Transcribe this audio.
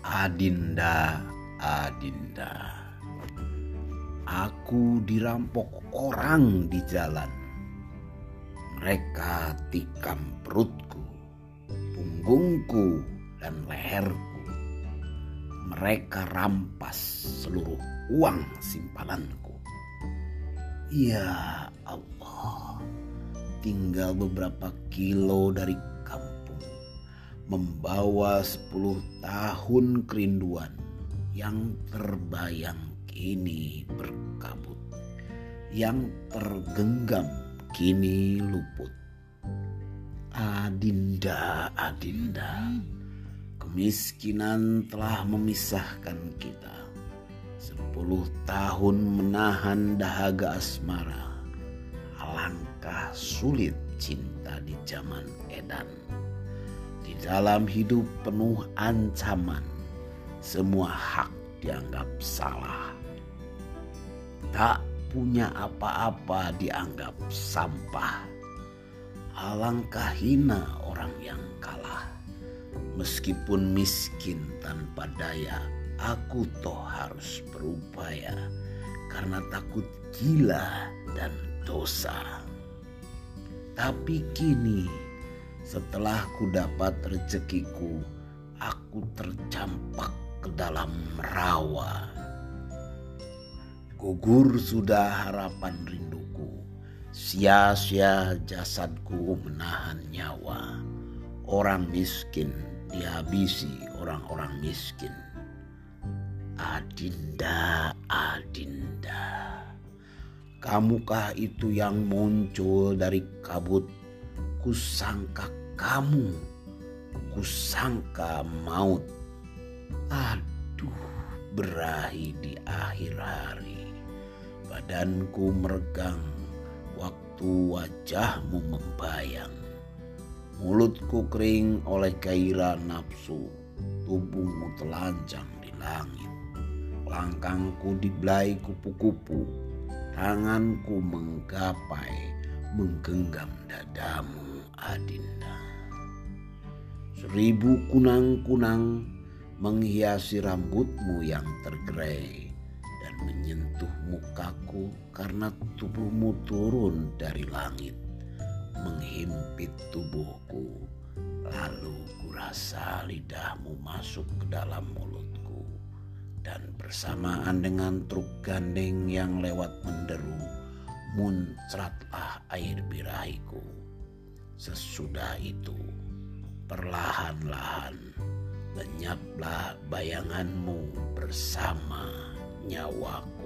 Adinda, Adinda. Aku dirampok orang di jalan. Mereka tikam perutku, punggungku, dan leherku. Mereka rampas seluruh uang simpananku. Ya Allah, tinggal beberapa kilo dari membawa sepuluh tahun kerinduan yang terbayang kini berkabut, yang tergenggam kini luput. Adinda, Adinda, kemiskinan telah memisahkan kita. Sepuluh tahun menahan dahaga asmara, alangkah sulit cinta di zaman edan. Dalam hidup penuh ancaman, semua hak dianggap salah tak punya apa-apa dianggap sampah. Alangkah hina orang yang kalah. Meskipun miskin tanpa daya, aku toh harus berupaya karena takut gila dan dosa. Tapi kini setelah ku dapat rezekiku, aku tercampak ke dalam rawa Gugur sudah harapan rinduku, sia-sia jasadku menahan nyawa. Orang miskin dihabisi orang-orang miskin. Adinda, Adinda, kamukah itu yang muncul dari kabut? Kusangka kamu, kusangka maut. Aduh, berahi di akhir hari badanku meregang waktu wajahmu membayang. Mulutku kering oleh gairah nafsu, tubuhmu telanjang di langit. Langkangku dibelai kupu-kupu, tanganku menggapai, menggenggam dadamu Adinda. Seribu kunang-kunang menghiasi rambutmu yang tergerai menyentuh mukaku karena tubuhmu turun dari langit, menghimpit tubuhku. Lalu kurasa lidahmu masuk ke dalam mulutku dan bersamaan dengan truk gandeng yang lewat menderu, muncratlah air birahiku. Sesudah itu, perlahan-lahan lenyaplah bayanganmu bersama nyawaku.